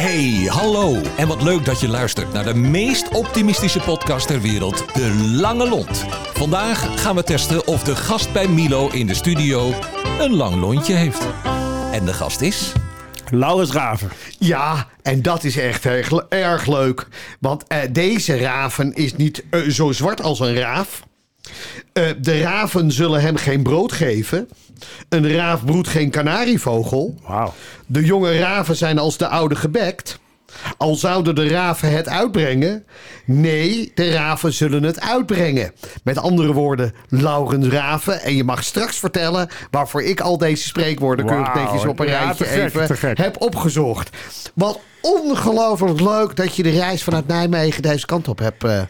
Hey, hallo. En wat leuk dat je luistert naar de meest optimistische podcast ter wereld, De Lange Lont. Vandaag gaan we testen of de gast bij Milo in de studio een lang lontje heeft. En de gast is... Laurens Raven. Ja, en dat is echt erg, erg leuk. Want eh, deze raven is niet eh, zo zwart als een raaf. Eh, de raven zullen hem geen brood geven. Een raaf broedt geen kanarievogel. De jonge raven zijn als de oude gebekt. Al zouden de raven het uitbrengen. Nee, de raven zullen het uitbrengen. Met andere woorden, Laurens Raven. En je mag straks vertellen waarvoor ik al deze spreekwoorden keurig netjes op een Ja, rijtje gek, even heb opgezocht. Wat ongelooflijk leuk dat je de reis vanuit Nijmegen deze kant op hebt eh,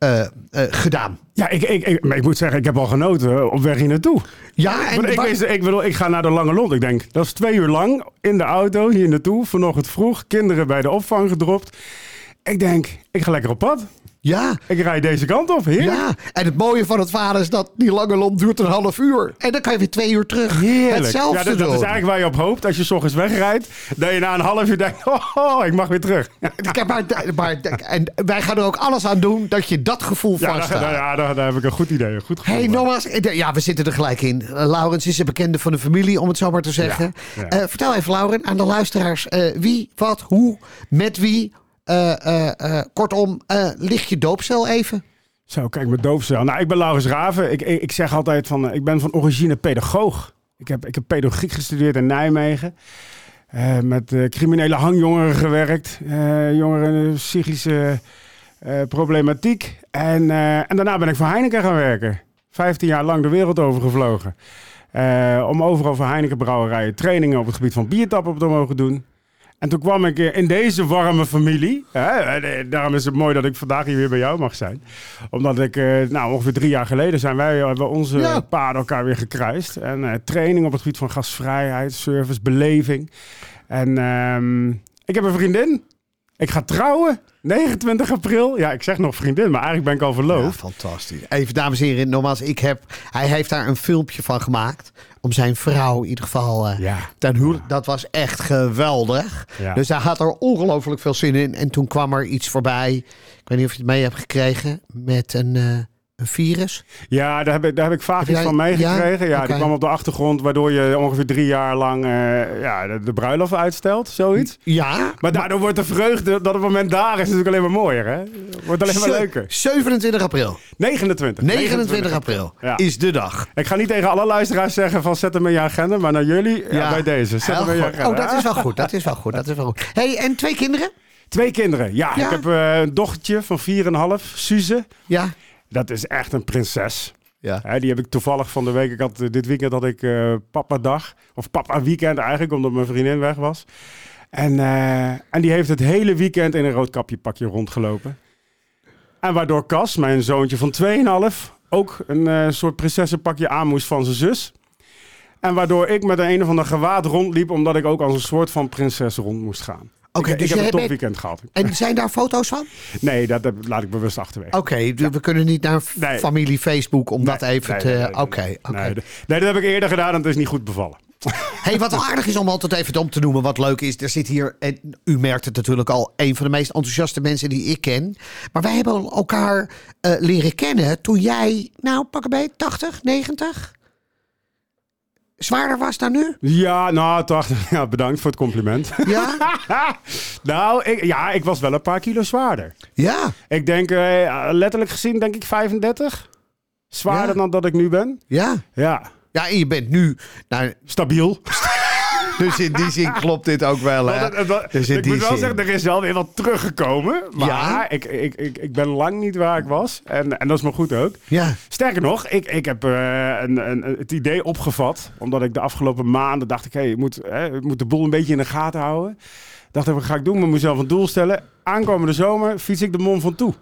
eh, eh, gedaan. Ja, ik, ik, ik, maar ik moet zeggen, ik heb al genoten op weg hier naartoe. Ja, en ik, wist, ik, bedoel, ik ga naar de Lange Lont. Ik denk, dat is twee uur lang in de auto hier naartoe. Vanochtend vroeg, kinderen bij de opvang gedropt. Ik denk, ik ga lekker op pad. Ja, Ik rijd deze kant op. Heerlijk. ja, en het mooie van het vader is dat die lange lont duurt een half uur. En dan kan je weer twee uur terug Heerlijk. hetzelfde ja, dat, is eigenlijk waar je op hoopt. Als je s ochtends wegrijdt, dat je na een half uur denkt, oh, oh, ik mag weer terug. Ik heb maar, maar, en wij gaan er ook alles aan doen dat je dat gevoel Ja, daar, vaststaat. daar, ja, daar, daar heb ik een goed idee. Een goed gevoel Hey, nogmaals, ja, we zitten er gelijk in. Eh, Laurens is een bekende van de familie, om het zo maar te zeggen. Ja, ja. Eh, vertel even, Lauren, aan de luisteraars. eh, wie, wat, hoe, met wie. Eh, eh, eh, kortom, ligt je doopcel even? Zo, kijk, mijn doofcel. Nou, ik ben Laurens Raven. Ik, ik, zeg altijd van, ik ben van origine pedagoog. Ik heb, ik heb pedagogiek gestudeerd in Nijmegen. Met criminele hangjongeren gewerkt. jongeren psychische problematiek. En, en daarna ben ik voor Heineken gaan werken. 15 jaar lang de wereld over gevlogen. Eh, om overal voor Heineken brouwerijen trainingen op het gebied van biertappen te mogen doen. En toen kwam ik eh, in deze warme familie. Hè, eh, daarom is het mooi dat ik vandaag hier weer bij jou mag zijn. Omdat ik, eh, nou ongeveer drie jaar geleden zijn wij hebben onze Ja. paden elkaar weer gekruist. En eh, training op het gebied van gastvrijheid, service, beleving. En ehm, ik heb een vriendin. Ik ga trouwen. 29 april. Ja, ik zeg nog vriendin, maar eigenlijk ben ik al Ja, verloofd. fantastisch. Even, dames en heren, nogmaals, ik heb, hij heeft daar een filmpje van gemaakt. Om zijn vrouw in ieder geval eh, Ja. ten huwelijk. Dat was echt geweldig. Ja. Dus hij had er ongelooflijk veel zin in. En toen kwam er iets voorbij. Ik weet niet of je het mee hebt gekregen. Met een, eh, een virus. Ja, daar heb ik, daar heb ik vaak Heb iets jij- van meegekregen. Ja, ja? die kwam op de achtergrond, waardoor je ongeveer drie jaar lang eh, ja, de, de bruiloft uitstelt, zoiets. Ja. Maar daardoor wordt de vreugde dat het moment daar is natuurlijk alleen maar mooier, hè? Wordt alleen maar Ze- leuker. 27 april. 29. 29 april Ja. is de dag. Ik ga niet tegen alle luisteraars zeggen van zet hem in je agenda, maar naar jullie ja, bij deze. Zet hem in je agenda. Oh, dat is wel goed. Dat is wel goed. Dat is wel goed. Hey, en twee kinderen? Twee kinderen. Ja, Ja. ik heb eh, een dochtertje van 4,5, Suze. Ja. Dat is echt een prinses. Ja. Hè, die heb ik toevallig van de week. Ik had, eh, dit weekend had ik eh papa dag. Of papa weekend eigenlijk, omdat mijn vriendin weg was. En, eh, en die heeft het hele weekend in een roodkapje pakje rondgelopen. En waardoor Cas, mijn zoontje van 2,5, ook een soort prinsessenpakje aan moest van zijn zus. En waardoor ik met een een of ander gewaad rondliep, omdat ik ook als een soort van prinses rond moest gaan. Oké, ik, dus ik heb een top bent- weekend gehad. En zijn daar foto's van? Nee, dat, dat laat ik bewust achterwege. Oké, we kunnen niet naar Nee. familie Facebook om dat even nee, te... Oké, oké. Nee, dat heb ik eerder gedaan en het is niet goed bevallen. Hey, wat wel aardig is om altijd even om te noemen, wat leuk is. Er zit hier, en u merkt het natuurlijk al, een van de meest enthousiaste mensen die ik ken. Maar wij hebben elkaar eh, leren kennen toen jij, nou pak een beetje, 80, 90? Zwaarder was dan nu? Ja, nou, toch, ja, bedankt voor het compliment. Ja? nou, ik, ja, ik was wel een paar kilo zwaarder. Ja, Ik denk, eh, letterlijk gezien, denk ik 35. Zwaarder Ja. dan dat ik nu ben. ja. Ja, Ja, en je bent nu, nou, stabiel. Dus in die zin klopt dit ook wel, hè? Dus in ik die moet wel zin. zeggen, er is wel weer wat teruggekomen. Maar Ja? ik, ik, ik, ik ben lang niet waar ik was. En, en dat is maar goed ook. Ja, Sterker nog, ik, ik heb eh, een, een, het idee opgevat. Omdat ik de afgelopen maanden dacht ik, hey, ik, moet, hè, ik moet de boel een beetje in de gaten houden. Dacht ik, wat ga ik doen? Ik moet mezelf een doel stellen. Aankomende zomer fiets ik de Mont van toe.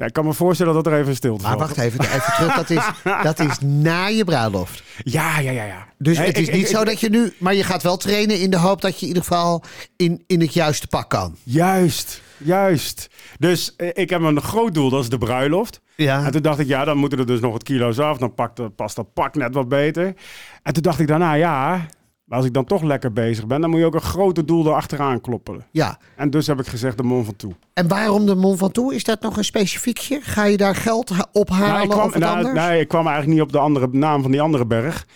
Ja, ik kan me voorstellen dat er even stil maar valt. wacht even, even terug. Dat is, dat is na je bruiloft. Ja, ja, ja, ja. Dus het is ik- niet ik- zo ik- dat je nu... Maar je gaat wel trainen in de hoop dat je in ieder geval in, in het juiste pak kan. Juist, juist. Dus eh, ik heb een groot doel, dat is de bruiloft. Ja. En toen dacht ik, ja, dan moeten er dus nog wat kilo's af. Dan pakt, past dat pak net wat beter. En toen dacht ik daarna, ja, Maar als ik dan toch lekker bezig ben, dan moet je ook een grote doel erachteraan kloppen. Ja. En dus heb ik gezegd de Mont Ventoux. En waarom de Mont Ventoux? Is dat nog een specifiekje? Ga je daar geld ha- ophalen Nou, ik kwam, of nou, anders? nee, ik kwam eigenlijk niet op de andere naam van die andere berg.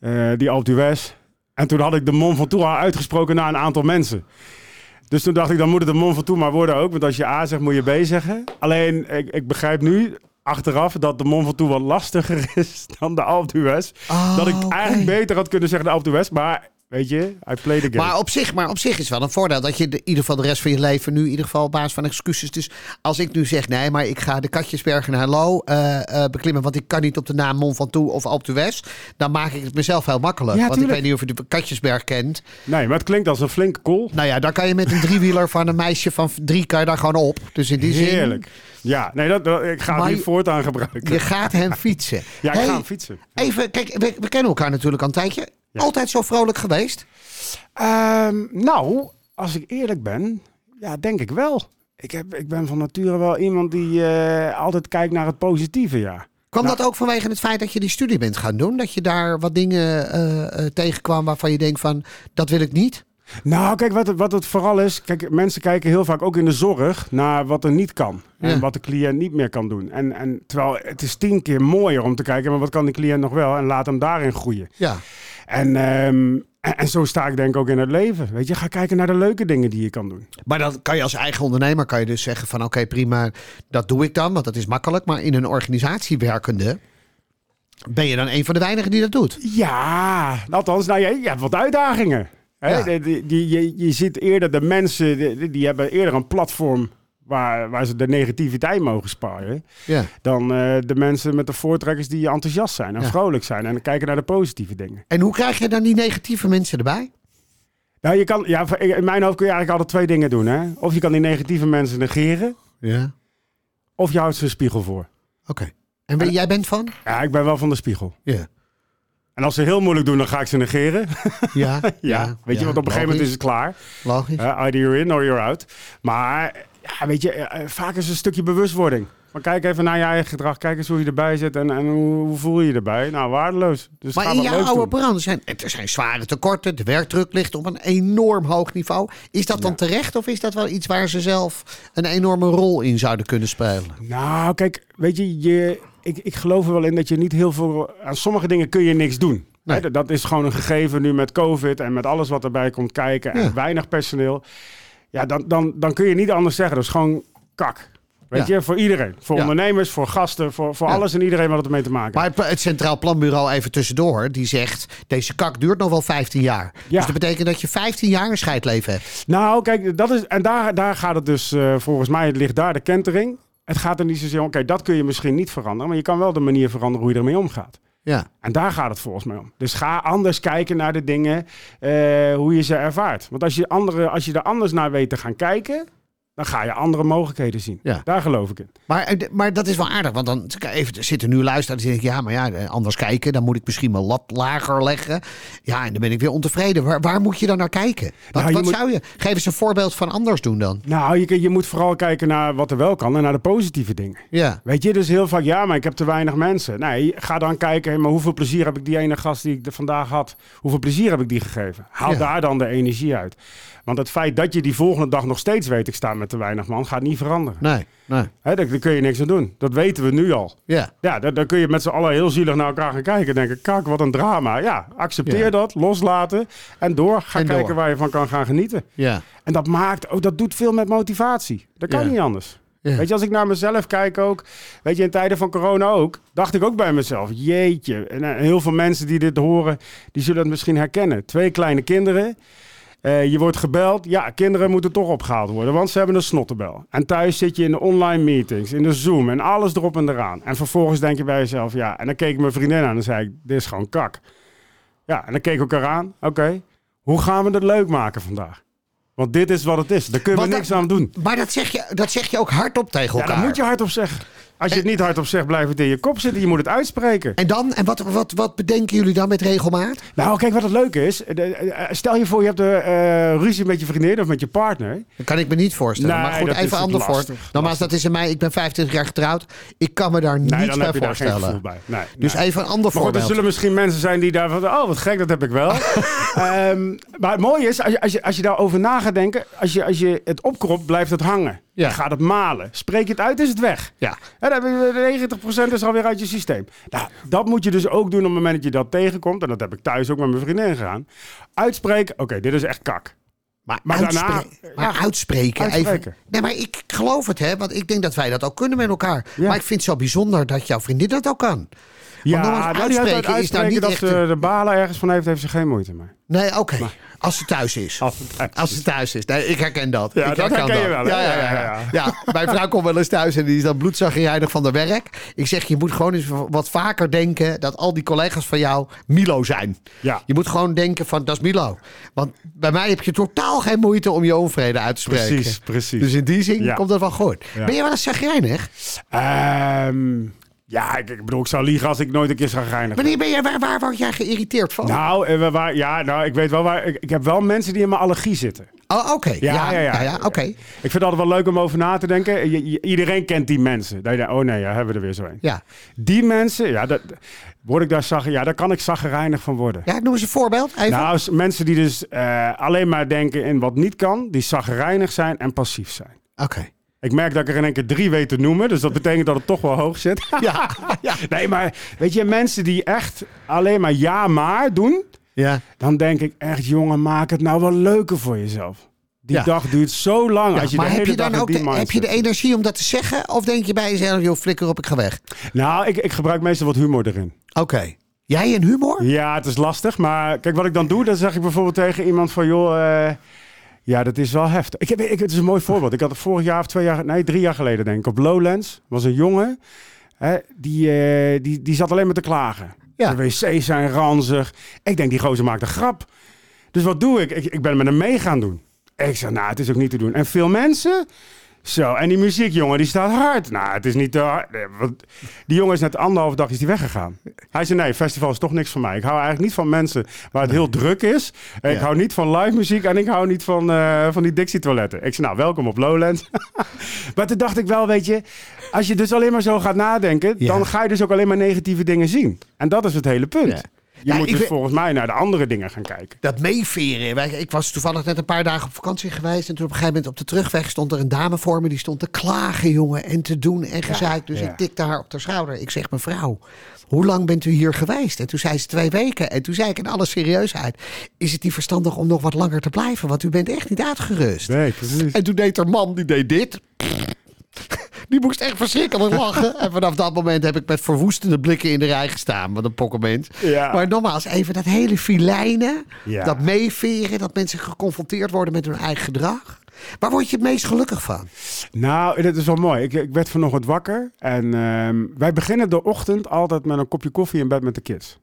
eh, die Alpe d'Huez. En toen had ik de Mont Ventoux al uitgesproken naar een aantal mensen. Dus toen dacht ik, dan moet het de Mont Ventoux maar worden ook. Want als je A zegt, moet je B zeggen. Alleen, ik, ik begrijp nu achteraf dat de Mont Ventoux wat lastiger is dan de Alpe d'Huez. Oh, dat ik oké. eigenlijk beter had kunnen zeggen de Alpe d'Huez. Maar weet je, I play the game. Maar op, zich, maar op zich is wel een voordeel dat je de, in ieder geval de rest van je leven nu in ieder geval op basis van excuses. Dus als ik nu zeg nee, maar ik ga de Katjesbergen naar Lo eh, eh, beklimmen, want ik kan niet op de naam Mont Ventoux of Alpe d'Huez, dan maak ik het mezelf heel makkelijk. Ja, want ik weet niet of je de Katjesberg kent. Nee, maar het klinkt als een flinke call. Nou ja, daar kan je met een driewieler van een meisje van drie kan je daar gewoon op. Dus in die zin, Heerlijk. Ja, nee, dat, dat- ik ga Maar het voortaan gebruiken. je gaat hem fietsen. Ja, ik Hey, ga hem fietsen. Even, kijk, we, we kennen elkaar natuurlijk al een tijdje. Ja. Altijd zo vrolijk geweest. Ehm, nou, als ik eerlijk ben, ja, denk ik wel. Ik, heb, ik ben van nature wel iemand die eh, altijd kijkt naar het positieve, ja. Kwam Nou. dat ook vanwege het feit dat je die studie bent gaan doen? Dat je daar wat dingen eh, eh, tegenkwam waarvan je denkt van, dat wil ik niet? Nou, kijk, wat het, wat het vooral is... Kijk, mensen kijken heel vaak ook in de zorg naar wat er niet kan. Ja. En wat de cliënt niet meer kan doen. En, en terwijl het is tien keer mooier om te kijken... maar wat kan de cliënt nog wel? En laat hem daarin groeien. Ja. En, ehm, en, en zo sta ik denk ik ook in het leven. Weet je, ga kijken naar de leuke dingen die je kan doen. Maar dan kan je als eigen ondernemer kan je dus zeggen van oké prima, dat doe ik dan, want dat is makkelijk. Maar in een organisatie werkende ben je dan een van de weinigen die dat doet. Ja, althans, nou, je, je hebt wat uitdagingen. Hè? Ja. Die, die, je, je ziet eerder de mensen, die, die hebben eerder een platform waar, waar ze de negativiteit mogen sparen. Ja. Dan eh, de mensen met de voortrekkers die enthousiast zijn en Ja. vrolijk zijn en kijken naar de positieve dingen. En hoe krijg je dan die negatieve mensen erbij? Nou, je kan, ja, in mijn hoofd kun je eigenlijk altijd twee dingen doen. Hè? Of je kan die negatieve mensen negeren, Ja. of je houdt ze een spiegel voor. Oké. En ben- jij bent van? Ja, ik ben wel van de spiegel. Ja. En als ze heel moeilijk doen, dan ga ik ze negeren. Ja. Ja, weet je, want op een gegeven moment is het klaar. Logisch. Uh, either you're in or you're out. Maar ja, weet je, eh, eh, vaak is het een stukje bewustwording. Maar kijk even naar je eigen gedrag. Kijk eens hoe je erbij zit en, en hoe, hoe voel je je erbij. Nou, waardeloos. Dus Maar in jouw oude brand zijn er zijn zware tekorten. De werkdruk ligt op een enorm hoog niveau. Is dat dan terecht of is dat wel iets waar ze zelf een enorme rol in zouden kunnen spelen? Nou, kijk, weet je, je ik, ik geloof er wel in dat je niet heel veel... Aan sommige dingen kun je niks doen. Nee. Hè, dat- is gewoon een gegeven nu met COVID en met alles wat erbij komt kijken. En Ja. weinig personeel. Ja, dan, dan, dan kun je niet anders zeggen. Dat is gewoon kak. Weet Ja. je, voor iedereen. Voor Ja. ondernemers, voor gasten, voor, voor Ja. alles en iedereen wat het ermee te maken heeft. Maar het, Centraal Planbureau even tussendoor, die zegt... deze kak duurt nog wel 15 jaar. Ja. Dus dat betekent dat je 15 jaar een scheidleven hebt. Nou, kijk, dat is, en daar, daar gaat het dus, eh, volgens mij ligt daar de kentering. Het gaat er niet zozeer om, oké, dat kun je misschien niet veranderen, maar je kan wel de manier veranderen hoe je ermee omgaat. Ja. En daar gaat het volgens mij om. Dus ga anders kijken naar de dingen, eh, hoe je ze ervaart. Want als je, andere, als je er anders naar weet te gaan kijken, dan ga je andere mogelijkheden zien. Ja. Daar geloof ik in. Maar, eh, maar dat is wel aardig, want dan even, zitten nu luisteren en denk ik... ja, maar ja, eh, anders kijken, dan moet ik misschien mijn lat lager leggen. Ja, en dan ben ik weer ontevreden. Waar, waar moet je dan naar kijken? Wat, Nou, je wat moet- zou je... Geef eens een voorbeeld van anders doen dan. Nou, je, je moet vooral kijken naar wat er wel kan en naar de positieve dingen. Ja. Weet je, dus heel vaak, ja, maar ik heb te weinig mensen. Nee, ga dan kijken, maar hoeveel plezier heb ik die ene gast die ik vandaag had, hoeveel plezier heb ik die gegeven? Haal Ja. daar dan de energie uit. Want het feit dat je die volgende dag nog steeds weet, ik sta met te weinig man, gaat niet veranderen. Nee, nee. Hè, daar, daar kun je niks aan doen. Dat weten we nu al. Ja. Ja, dan, dan kun je met z'n allen heel zielig naar elkaar gaan kijken en denken, kak, wat een drama. Ja, accepteer dat, loslaten en door. Ga En kijken door. waar je van kan gaan genieten. Ja. En dat maakt, ook dat doet veel met motivatie. Dat kan niet anders. Ja. Weet je, als ik naar mezelf kijk ook, weet je, in tijden van corona ook, dacht ik ook bij mezelf, jeetje. En eh, heel veel mensen die dit horen, die zullen het misschien herkennen. Twee kleine kinderen, eh, je wordt gebeld, ja, kinderen moeten toch opgehaald worden, want ze hebben een snottenbel. En thuis zit je in de online meetings, in de Zoom en alles erop en eraan. En vervolgens denk je bij jezelf, ja, en dan keek ik mijn vriendin aan en zei ik, dit is gewoon kak. Ja, en dan keek ik elkaar aan, oké, hoe gaan we het leuk maken vandaag? Want dit is wat het is. Daar kunnen we niks dat- aan doen. Maar dat zeg, je, dat zeg je ook hardop tegen Ja, elkaar. daar moet je hardop zeggen. Als je het niet hardop zegt, blijft het in je kop zitten. Je moet het uitspreken. En dan? En wat, wat, wat bedenken jullie dan met regelmaat? Nou, kijk wat het leuke is. Eh, eh, Stel je voor, je hebt een eh, ruzie met je vriendin of met je partner. Dat kan ik me niet voorstellen. Nee, maar goed, even ander voor. Nogmaals, dat is in mij. Ik ben 25 jaar getrouwd. Ik kan me daar Nee, niets dan bij heb je daar geen voorstellen. bij. Nee, Dus even een ander Maar goed, er zullen misschien mensen zijn die daar van... Oh, wat gek, dat heb ik wel. Ehm, maar het mooie is, als je, als je, als je daarover na gaat denken... Als je, als je het opkropt, blijft het hangen. Ja. Je gaat het malen. Spreek je het uit, is het weg. Ja. En dan heb je 90% is alweer uit je systeem. Nou, dat moet je dus ook doen op het moment dat je dat tegenkomt. En dat heb ik thuis ook met mijn vriendin gedaan. Uitspreken, oké, dit is echt kak. Maar, Maar daarna- maar ja, uitspreken, uitspreken. Even. Nee, maar ik geloof het, hè. Want ik denk dat wij dat ook kunnen met elkaar. Ja. Maar ik vind het zo bijzonder dat jouw vriendin dat ook kan. Ja, die uitspreken uit- is nou niet dat echt ze de balen ergens van heeft, heeft ze geen moeite mee. Nee, oké. Als ze thuis is. Als thuis ze thuis is. Nee, ik herken dat. Ja, ik dat herken je wel? Ja, ja, ja, Ja, mijn vrouw komt wel eens thuis en die is dan bloedzagrijnig van de werk. Ik zeg, je moet gewoon eens wat vaker denken dat al die collega's van jou Milo zijn. Ja. Je moet gewoon denken van, dat is Milo. Want bij mij heb je totaal geen moeite om je onvrede uit te spreken. Precies, precies. Dus in die zin komt dat wel goed. Ben je wel eens zagrijnig? Ehm, ja, ik, ik bedoel, ik zou liegen als ik nooit een keer zou geinig. Wanneer ben je, waar, waar word jij geïrriteerd van? Nou, eh, waar, ja, nou, ik weet wel waar. Ik, ik heb wel mensen die in mijn allergie zitten. oh, oké. Ja, ja, ja. oké. Ik vind het altijd wel leuk om over na te denken. Je- je- iedereen kent die mensen. Dat je denkt, oh nee, ja, hebben we er weer zo een. Ja. Die mensen, ja, dat, word ik daar zag, ja, daar kan ik zaggerijnig van worden. ja, noem eens een voorbeeld. Even. Nou, als mensen die dus eh, alleen maar denken in wat niet kan, die zaggerijnig zijn en passief zijn. Oké. Ik merk dat ik er in één keer drie weet te noemen. Dus dat betekent dat het toch wel hoog zit. Ja, ja. Nee, maar weet je, mensen die echt alleen maar ja maar doen. Ja. Dan denk ik echt, jongen, maak het nou wel leuker voor jezelf. Die Ja. dag duurt zo lang. Ja, als je maar de heb hele je dan dag ook de, heb je de energie om dat te zeggen? Of denk je bij jezelf, joh, flikker op, ik ga weg? Nou, ik, ik gebruik meestal wat humor erin. Oké. Jij en humor? Ja, het is lastig. Maar kijk, wat ik dan doe, dan zeg ik bijvoorbeeld tegen iemand van, joh, eh, ja, dat is wel heftig. Ik heb, ik, het is een mooi voorbeeld. Ik had het vorig jaar of twee jaar, nee, drie jaar geleden denk ik, op Lowlands. was een jongen, hè, die, eh, die, die zat alleen maar te klagen. Ja. De wc's zijn ranzig. Ik denk, die gozer maakt een grap. Dus wat doe ik? Ik, ik ben met hem mee gaan doen. Ik zeg, nou, het is ook niet te doen. En veel mensen... Zo, en die muziek, jongen, die staat hard. Nou, het is niet te hard. Die jongen is net anderhalf dag is die weggegaan. Hij zei, nee, festival is toch niks voor mij. Ik hou eigenlijk niet van mensen waar het heel druk is. Ik Ja. hou niet van live muziek en ik hou niet van, eh, van die Dixie-toiletten. Ik zei, nou, welkom op Lowlands. maar toen dacht ik wel, weet je, als je dus alleen maar zo gaat nadenken, Ja. dan ga je dus ook alleen maar negatieve dingen zien. En dat is het hele punt. Ja. Je Ja, moet dus volgens mij naar de andere dingen gaan kijken. Dat meeveren. Ik was toevallig net een paar dagen op vakantie geweest. En toen op een gegeven moment op de terugweg stond er een dame voor me. Die stond te klagen, jongen. En te doen en gezeik. Dus ik tikte haar op de schouder. Ik zeg, mevrouw, hoe lang bent u hier geweest? En toen zei ze twee weken. En toen zei ik in alle serieusheid. Is het niet verstandig om nog wat langer te blijven? Want u bent echt niet uitgerust. Nee, precies. En toen deed er man, die deed dit. Die moest echt verschrikkelijk lachen. En vanaf dat moment heb ik met verwoestende blikken in de rij gestaan. Wat een pokkenmens. Ja. Maar nogmaals, even dat hele filijnen. Ja. Dat meeveren. Dat mensen geconfronteerd worden met hun eigen gedrag. Waar word je het meest gelukkig van? Nou, dat is wel mooi. Ik, ik werd vanochtend wakker en ehm, wij beginnen de ochtend altijd met een kopje koffie in bed met de kids.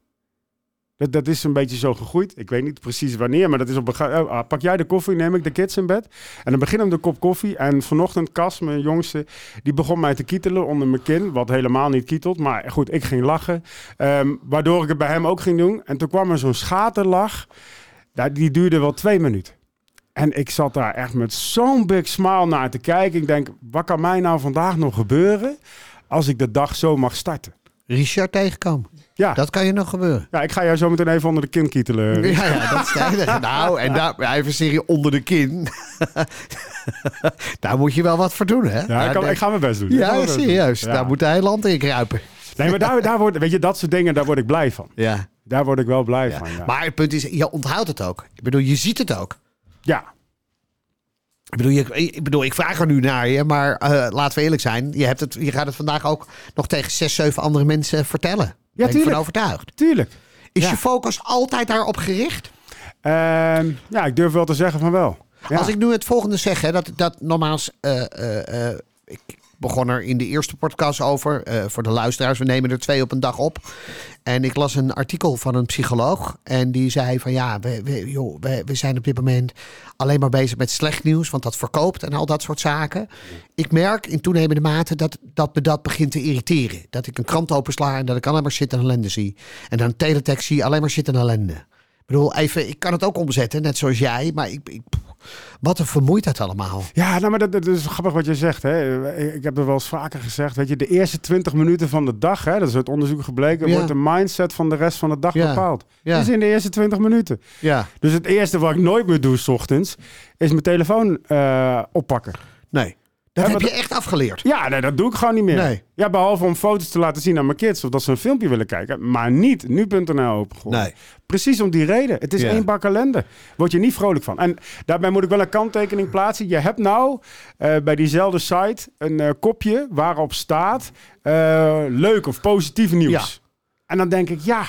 Dat, dat is een beetje zo gegroeid. Ik weet niet precies wanneer, maar dat is op oh, ah, Pak jij de koffie, neem ik de kids in bed. En dan beginnen we de kop koffie. En vanochtend Cas, mijn jongste, die begon mij te kietelen onder mijn kin. Wat helemaal niet kietelt. Maar goed, ik ging lachen. Ehm, waardoor ik het bij hem ook ging doen. En toen kwam er zo'n schaterlach. Die duurde wel twee minuten. En ik zat daar echt met zo'n big smile naar te kijken. Ik denk, wat kan mij nou vandaag nog gebeuren als ik de dag zo mag starten? Richard tegenkomen. Ja, Dat kan je nog gebeuren. ja ik ga jou zo meteen even onder de kin kietelen. Ja, ja, dat is enige. Nou, en daar, even serie onder de kin. daar moet je wel wat voor doen, hè? Ja, ik, kan- ik ga mijn best doen. Ja, serieus. Ja. Daar moet de hele land in kruipen. Nee, maar daar, daar word, weet je, dat soort dingen, daar word ik blij van. Ja. Daar word ik wel blij ja. van, ja. Maar het punt is, je onthoudt het ook. Ik bedoel, je ziet het ook. ja. Ik bedoel, je, ik, bedoel, ik vraag er nu naar je, maar eh, laten we eerlijk zijn. Je, hebt het, je gaat het vandaag ook nog tegen zes, zeven andere mensen vertellen. Ja, ben tuurlijk. overtuigd. Tuurlijk. Is Ja. je focus altijd daarop gericht? Ehm, ja, ik durf wel te zeggen van wel. Ja. Als ik nu het volgende zeg, hè, dat, dat nogmaals, eh, eh, eh, ik begon er in de eerste podcast over. eh, voor de luisteraars, we nemen er twee op een dag op. En ik las een artikel van een psycholoog. En die zei van ja, we, we, joh, we, we zijn op dit moment alleen maar bezig met slecht nieuws. Want dat verkoopt en al dat soort zaken. Ik merk in toenemende mate dat, dat me dat begint te irriteren. Dat ik een krant opensla en dat ik alleen maar shit en ellende zie. En dan teletext zie, alleen maar shit en ellende. Ik bedoel, even, ik kan het ook omzetten, net zoals jij. Maar ik, ik, wat een vermoeidheid allemaal. Ja, nou, maar dat, dat is grappig wat je zegt. Hè. Ik heb er wel eens vaker gezegd. Weet je, de eerste 20 minuten van de dag, hè, dat is uit onderzoek gebleken, Ja. wordt de mindset van de rest van de dag Ja. bepaald. Ja. Is in de eerste 20 minuten. Ja, Dus het eerste wat ik nooit meer doe, s ochtends, is mijn telefoon eh, oppakken. nee. Dat Ja, heb je echt afgeleerd. Ja, nee, dat doe ik gewoon niet meer. Nee. Ja, behalve om foto's te laten zien aan mijn kids of dat ze een filmpje willen kijken. Maar niet nu.nl opengooien. Nee. Precies om die reden. Het is Ja. één bak ellende. Word je niet vrolijk van. En daarbij moet ik wel een kanttekening plaatsen. Je hebt nou eh, bij diezelfde site een eh, kopje waarop staat eh, leuk of positief nieuws. En dan denk ik, ja,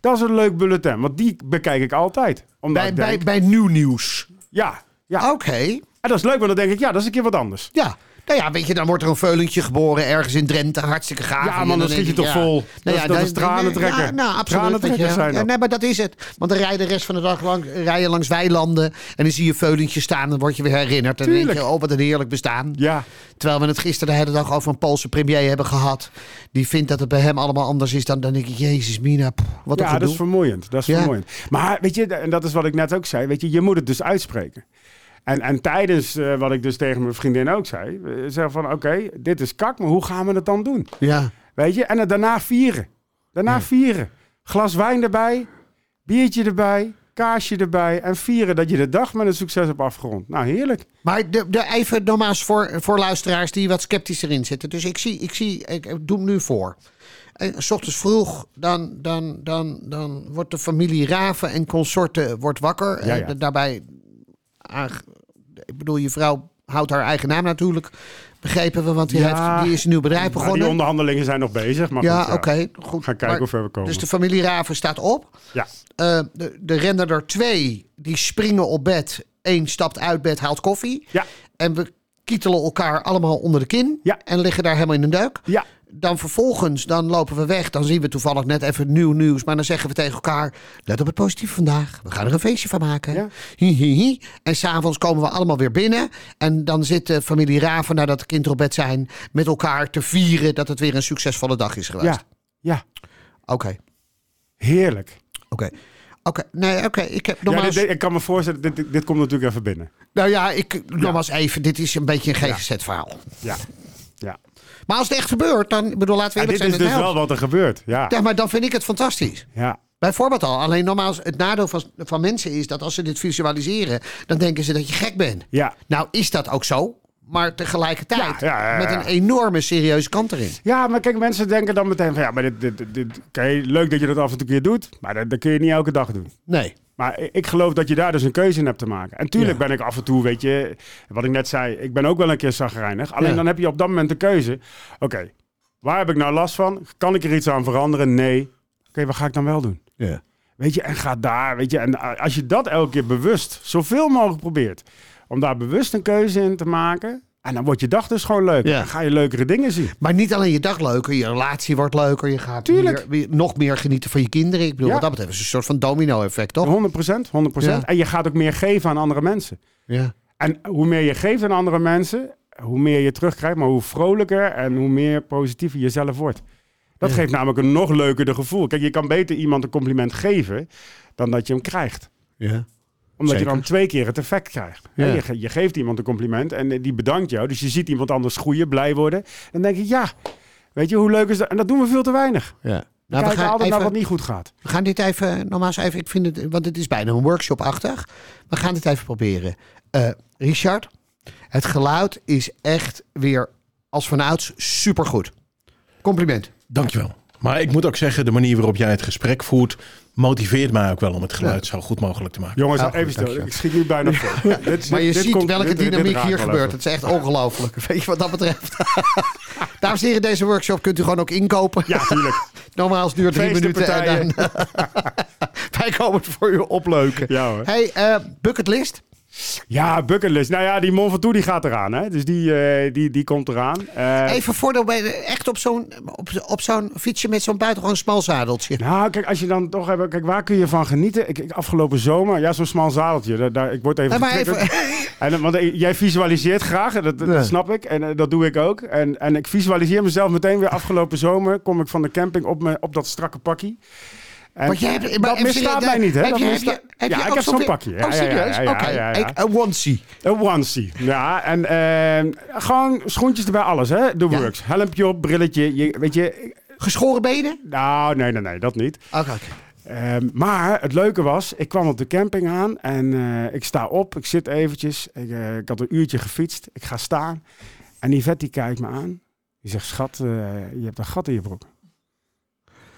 dat is een leuk bulletin. Want die bekijk ik altijd. Omdat Bij, ik bij, denk, bij nieuw nieuws. ja, ja. Oké. En dat is leuk, want dan denk ik, ja, dat is een keer wat anders. Ja. Nou ja, weet je, dan wordt er een veulentje geboren ergens in Drenthe. Hartstikke gaaf. Ja, man, dan schiet je toch ja. vol. Nou Dat ja, is- dat dan- is tranen trekken. Ja, nou, absoluut. Tranen zijn Ja, nee, maar dat is het. Want dan rij je de rest van de dag lang rijden langs weilanden. En dan zie je veulentjes staan. Dan word je weer herinnerd. En dan denk je, oh, wat een heerlijk bestaan. Ja, Terwijl we het gisteren de hele dag over een Poolse premier hebben gehad. Die vindt dat het bij hem allemaal anders is. Dan, dan denk ik, jezus mina, pff, wat een ja dat is vermoeiend. Dat is vermoeiend. Maar weet je, en dat is wat ik net ook zei. Weet je, je moet het dus uitspreken. En, en tijdens eh, wat ik dus tegen mijn vriendin ook zei. eh, Zeg van, oké, dit is kak, maar hoe gaan we het dan doen? Ja. Weet je, en het daarna vieren. Daarna vieren. Glas wijn erbij, biertje erbij, kaasje erbij. En vieren dat je de dag met een succes hebt afgerond. Nou, heerlijk. Maar de, de, even nogmaals voor, voor luisteraars die wat sceptischer in zitten. Dus ik zie, ik zie, ik, ik doe hem nu voor. En, s ochtends vroeg, dan, dan, dan, dan wordt de familie Raven en consorten wordt wakker. Ja, Eh, ja. d- daarbij, ik bedoel, je vrouw houdt haar eigen naam natuurlijk. Begrepen we, want die, Ja. heeft, die is een nieuw bedrijf begonnen. die onderhandelingen zijn nog bezig. Maar ja, oké. goed. Gaan kijken hoe ver we komen. Dus de familie Raven staat op. Ja, Eh, de, de rennen er twee, die springen op bed. Eén stapt uit bed, haalt koffie. ja, En we kietelen elkaar allemaal onder de kin. Ja. En liggen daar helemaal in een duik. ja. Dan vervolgens, dan lopen we weg. Dan zien we toevallig net even nieuw nieuws. Maar dan zeggen we tegen elkaar... Let op het positieve vandaag. We gaan er een feestje van maken. Ja. Hi, hi, hi. En s'avonds komen we allemaal weer binnen. En dan zit de familie Raven, nadat de kinderen op bed zijn... met elkaar te vieren dat het weer een succesvolle dag is geweest. Ja, ja. Oké. Heerlijk. Oké. Oké. Nee, oké. Ik heb Ja, nogmaals... dit, dit- ik kan me voorstellen, dit, dit, dit komt natuurlijk even binnen. Nou ja, ik, nogmaals even. Dit is een beetje een GGZ-verhaal. Ja, ja. Maar als het echt gebeurt, dan... bedoel, laten we Ja, eerlijk dit is dus wel wat er gebeurt. Ja, Ja, maar dan vind ik het fantastisch. ja. Bijvoorbeeld al. Alleen nogmaals, het nadeel van, van mensen is dat als ze dit visualiseren, dan denken ze dat je gek bent. ja. Nou is dat ook zo, maar tegelijkertijd Ja, ja, ja, ja. met een enorme serieuze kant erin. Ja, maar kijk, mensen denken dan meteen van ja, maar dit, dit, dit, dit- leuk dat je dat af en toe keer doet, maar dat, dat kun je niet elke dag doen. Nee. Maar ik- geloof dat je daar dus een keuze in hebt te maken. En tuurlijk Ja. ben ik af en toe, weet je, wat ik net zei, ik ben ook wel een keer zagrijnig. Alleen Ja. dan heb je op dat moment de keuze. Oké, waar heb ik nou last van? Kan ik er iets aan veranderen? Nee. Oké, wat ga ik dan wel doen? Ja. Weet je, en ga daar, weet je. En als je dat elke keer bewust, zoveel mogelijk probeert, om daar bewust een keuze in te maken. En dan wordt je dag dus gewoon leuk. Ja. Dan ga je leukere dingen zien. Maar niet alleen je dag leuker, je relatie wordt leuker. Je gaat meer- weer- nog meer genieten van je kinderen. Ik bedoel, Ja. wat dat betreft is een soort van domino-effect, toch? 100 procent, 100 Ja. En je gaat ook meer geven aan andere mensen. Ja. En hoe meer je geeft aan andere mensen, hoe meer je terugkrijgt, maar hoe vrolijker en hoe meer positiever je zelf wordt. Dat geeft namelijk een nog leukerder gevoel. Kijk, je kan beter iemand een compliment geven dan dat je hem krijgt. Ja. Omdat Zeker. je dan twee keer het effect krijgt. Ja. Je, ge- je geeft iemand een compliment en eh, die bedankt jou. Dus je ziet iemand anders groeien, blij worden. Dan denk je, ja, weet je hoe leuk is dat? En dat doen we veel te weinig. ja. We Nou, we kijken gaan, altijd naar wat niet goed gaat. we gaan dit even, nogmaals even, ik vind het, want het is bijna een workshop-achtig. We gaan dit even proberen. Eh, Richard, het geluid is echt weer als vanouds supergoed. Compliment. Dankjewel. Maar ik moet ook zeggen, de manier waarop jij het gesprek voert, motiveert mij ook wel om het geluid zo goed mogelijk te maken. Jongens, Ah, even stil. Ik schiet nu bijna vol. Dit- Maar je dit ziet komt- welke dynamiek hier gebeurt. Het is echt ongelooflijk. Weet je wat dat betreft? Dames en heren, deze workshop kunt u gewoon ook inkopen. Ja, tuurlijk. Normaal duurt drie minuten en dan... Wij komen het voor u opleuken. Ja hoor. Hey, eh, bucketlist. Ja, bucketlist. Nou ja, die Mont Ventoux die gaat eraan. Hè? Dus die, eh, die, die komt eraan. Eh, Even voordat we echt op zo'n op, op zo'n fietsje met zo'n buitengewoon smal zadeltje. Nou, kijk, als je dan toch hebt... Kijk, waar kun je van genieten? Ik, ik afgelopen zomer, ja, zo'n smal zadeltje. Daar, daar- ik word even Ja, maar getriggerd. even- En, want eh, jij visualiseert graag, dat, dat Ja. snap ik. En dat doe ik ook. En, en ik visualiseer mezelf meteen weer afgelopen zomer. Kom ik van de camping op, me, op dat strakke pakkie. Want jij hebt, maar dat misstaat mij niet, hè? Heb je, heb je, heb ja, je ik heb zo'n pakje. Ja, oh, serieus? Oké, ja, ja. Ik- een onesie. Een onesie. Ja, en eh, gewoon schoentjes erbij, alles, hè? The Ja. works. Helmpje op, brilletje. Je, weet je, Geschoren benen? nou, nee, nee, nee, dat niet. Oké. Ehm, maar het leuke was, ik kwam op de camping aan en eh, ik sta op, ik zit eventjes. Ik, eh, ik had een uurtje gefietst, ik ga staan. En Yvette die kijkt me aan. Die zegt, schat, eh, je hebt een gat in je broek.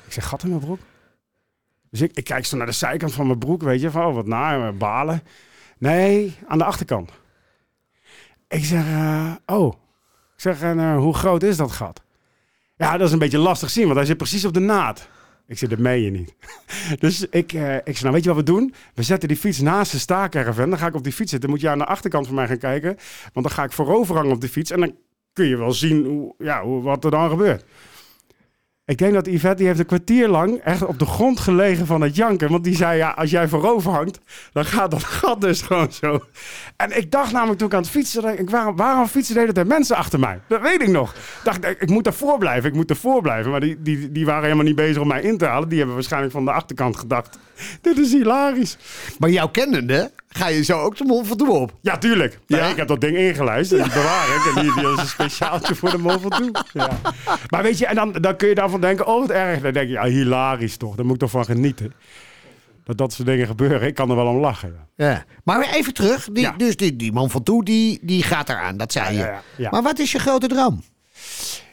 Ik zeg, gat in mijn broek? Dus ik, ik kijk zo naar de zijkant van mijn broek, weet je, van oh, wat naar, balen. Nee, aan de achterkant. Ik zeg, eh, oh. Ik zeg, en eh, hoe groot is dat gat? Ja, dat is een beetje lastig zien, want hij zit precies op de naad. Ik zeg, dat meen je niet. Dus ik, eh, ik zei, nou weet je wat we doen? We zetten die fiets naast de staakerven. Dan ga ik op die fiets zitten. Dan moet je aan de achterkant van mij gaan kijken. Want dan ga ik voorover hangen op de fiets. En dan kun je wel zien hoe, ja, hoe, wat er dan gebeurt. Ik denk dat Yvette, die heeft een kwartier lang echt op de grond gelegen van het janken. Want die zei, ja, als jij voorover hangt, dan gaat dat gat dus gewoon zo. En ik dacht namelijk toen ik aan het fietsen, ik, waarom, waarom fietsen de hele tijd mensen achter mij? Dat weet ik nog. Dacht ik, ik moet ervoor blijven, ik moet ervoor blijven. Maar die, die, die waren helemaal niet bezig om mij in te halen. Die hebben waarschijnlijk van de achterkant gedacht, dit is hilarisch. Maar jouw kennende ga je zo ook de toe op. Ja, tuurlijk. Nee, Ja? ik heb dat ding ingelijst en die bewaar ik. En die, die is een speciaaltje voor de mol van toe. Ja. Maar weet je, en dan, dan kun je daarvan denken, oh wat erg. Dan denk je, ja, hilarisch toch. Daar moet ik toch van genieten. Dat dat soort dingen gebeuren. Ik kan er wel om lachen. Ja. Ja. Maar even terug. Die, Ja. Dus die, die man van toe, die, die gaat eraan. Dat zei je. Ja, ja. Maar wat is je grote droom?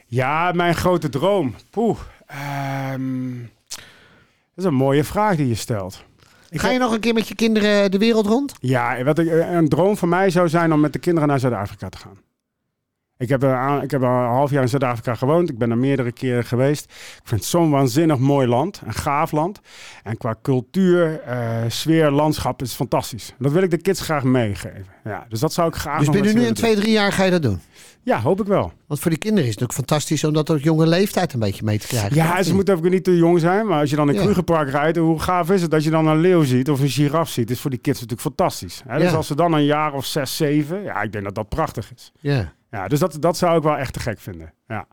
Ja, mijn grote droom. Poeh. ehm, dat is een mooie vraag die je stelt. Ik Ga je nog een keer met je kinderen de wereld rond? Ja, wat ik, een droom van mij zou zijn om met de kinderen naar Zuid-Afrika te gaan. Ik heb, aan- ik heb al een half jaar in Zuid-Afrika gewoond. Ik ben er meerdere keren geweest. Ik vind het zo'n waanzinnig mooi land. Een gaaf land. En qua cultuur, eh, sfeer, landschap is fantastisch. Dat wil ik de kids graag meegeven. Ja, dus dat zou ik graag Dus binnen nu willen twee, drie jaar ga je dat doen? Ja, hoop ik wel. Want voor die kinderen is het natuurlijk fantastisch om dat op jonge leeftijd een beetje mee te krijgen. Ja, ze moeten ook niet te jong zijn. Maar als je dan in Ja. Krugerpark rijdt, hoe gaaf is het als je dan een leeuw ziet of een giraf ziet? is voor die kids natuurlijk fantastisch. Hè? Dus Ja. als ze dan een jaar of zes, zeven, ja, ik denk dat dat prachtig is. Ja, Ja, dus dat, dat zou ik wel echt te gek vinden. Ja.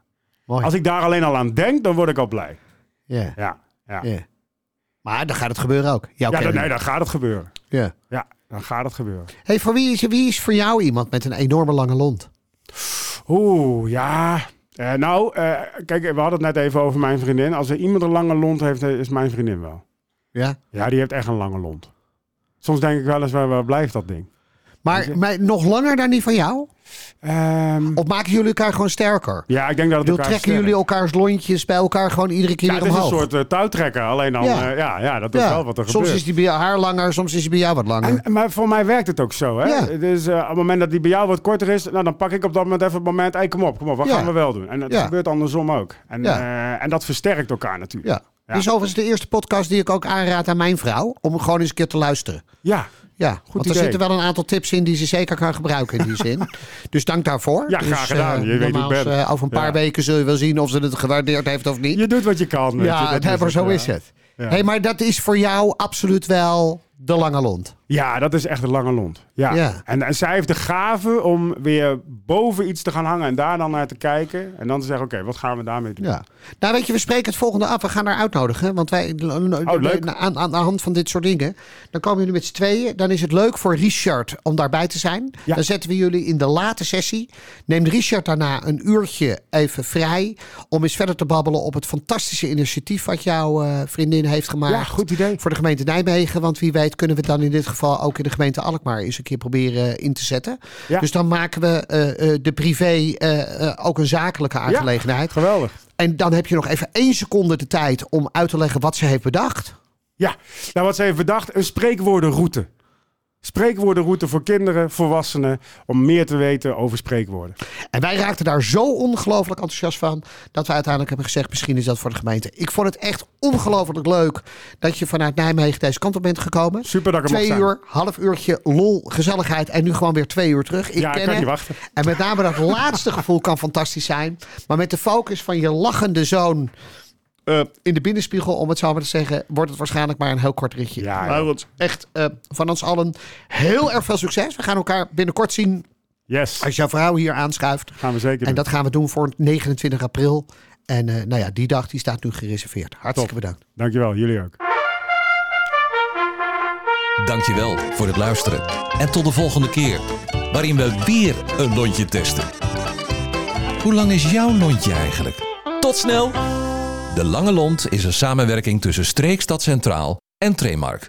mooi. Als ik daar alleen al aan denk, dan word ik al blij. Ja, Ja. Maar dan gaat het gebeuren ook. Jouw ja dan, nee, dan gaat het gebeuren. ja. Ja, dan gaat het gebeuren. Hey, voor wie, is, wie is voor jou iemand met een enorme lange lont? Oeh, ja. Eh, nou, eh, kijk, we hadden het net even over mijn vriendin. Als er iemand een lange lont heeft, eh, is mijn vriendin wel. Ja. Ja, die heeft echt een lange lont. Soms denk ik wel eens, waar, waar blijft dat ding? Maar, maar nog langer dan die van jou? Ehm, Of maken jullie elkaar gewoon sterker? ja, ik denk dat het Wil elkaar trekken jullie elkaars lontjes bij elkaar gewoon iedere keer Ja, weer het is een omhoog? soort eh, touwtrekker. Alleen dan, Ja. ja, ja, ja dat is Ja. wel wat er soms gebeurt. is die bij haar langer, soms is die bij jou wat langer. En, maar voor mij werkt het ook zo. Hè? Ja. Dus eh, op het moment dat die bij jou wat korter is, nou, dan pak ik op dat moment even het moment, hey, kom op, kom op, wat gaan we wel doen? En dat gebeurt andersom ook. En, eh, en dat versterkt elkaar natuurlijk. ja. Ja. Dit is overigens de eerste podcast die ik ook aanraad aan mijn vrouw. Om gewoon eens een keer te luisteren. Ja, Ja, want er zitten wel een aantal tips in die ze zeker kan gebruiken in die zin. Dus dank daarvoor. Ja, dus, graag gedaan. eh, Je weet eh, over een paar Ja. weken zul je wel zien of ze het gewaardeerd heeft of niet. je doet wat je kan. weet je, ja, dat maar zo ja. is het. Ja. Hey, maar dat is voor jou absoluut wel de lange lont. Ja, dat is echt een lange lont. Ja. Ja. En, en zij heeft de gave om weer boven iets te gaan hangen en daar dan naar te kijken. En dan te zeggen, oké, wat gaan we daarmee doen? Ja. Nou, weet je, we spreken het volgende af. We gaan haar uitnodigen. Want wij, Oh, leuk. Aan, aan de hand van dit soort dingen. Dan komen jullie met z'n tweeën. Dan is het leuk voor Richard om daarbij te zijn. Ja. Dan zetten we jullie in de late sessie. Neemt Richard daarna een uurtje even vrij. Om eens verder te babbelen op het fantastische initiatief. wat jouw eh, vriendin heeft gemaakt. Ja, goed idee. Voor de gemeente Nijmegen. Want wie weet kunnen we dan in dit geval ook in de gemeente Alkmaar eens een keer proberen in te zetten. Ja. Dus dan maken we eh, eh, de privé eh, eh, ook een zakelijke aangelegenheid. Geweldig. En dan heb je nog even één seconde de tijd om uit te leggen wat ze heeft bedacht. Ja, nou wat ze heeft bedacht, een spreekwoordenroute. Spreekwoordenroute voor kinderen, volwassenen, om meer te weten over spreekwoorden. En wij raakten daar zo ongelooflijk enthousiast van. dat we uiteindelijk hebben gezegd: misschien is dat voor de gemeente. Ik vond het echt ongelooflijk leuk dat je vanuit Nijmegen deze kant op bent gekomen. Super dat ik Twee zijn. uur, half uurtje lol, gezelligheid. En nu gewoon weer twee uur terug. Ik Ja, ik kan niet wachten. En met name dat laatste gevoel kan fantastisch zijn. Maar met de focus van je lachende zoon. Eh, in de binnenspiegel, om het zo maar te zeggen, wordt het waarschijnlijk maar een heel kort ritje. Ja, maar goed, echt eh, van ons allen heel erg veel succes. We gaan elkaar binnenkort zien Yes, als jouw vrouw hier aanschuift. gaan we zeker En dat gaan we doen voor 29 april. En eh, nou ja, die dag die staat nu gereserveerd. Hartstikke bedankt. Dankjewel, jullie ook. Dankjewel voor het luisteren. En tot de volgende keer, waarin we weer een lontje testen. Hoe lang is jouw lontje eigenlijk? Tot snel! De Lange Lont is een samenwerking tussen Streekstad Centraal en Tremark.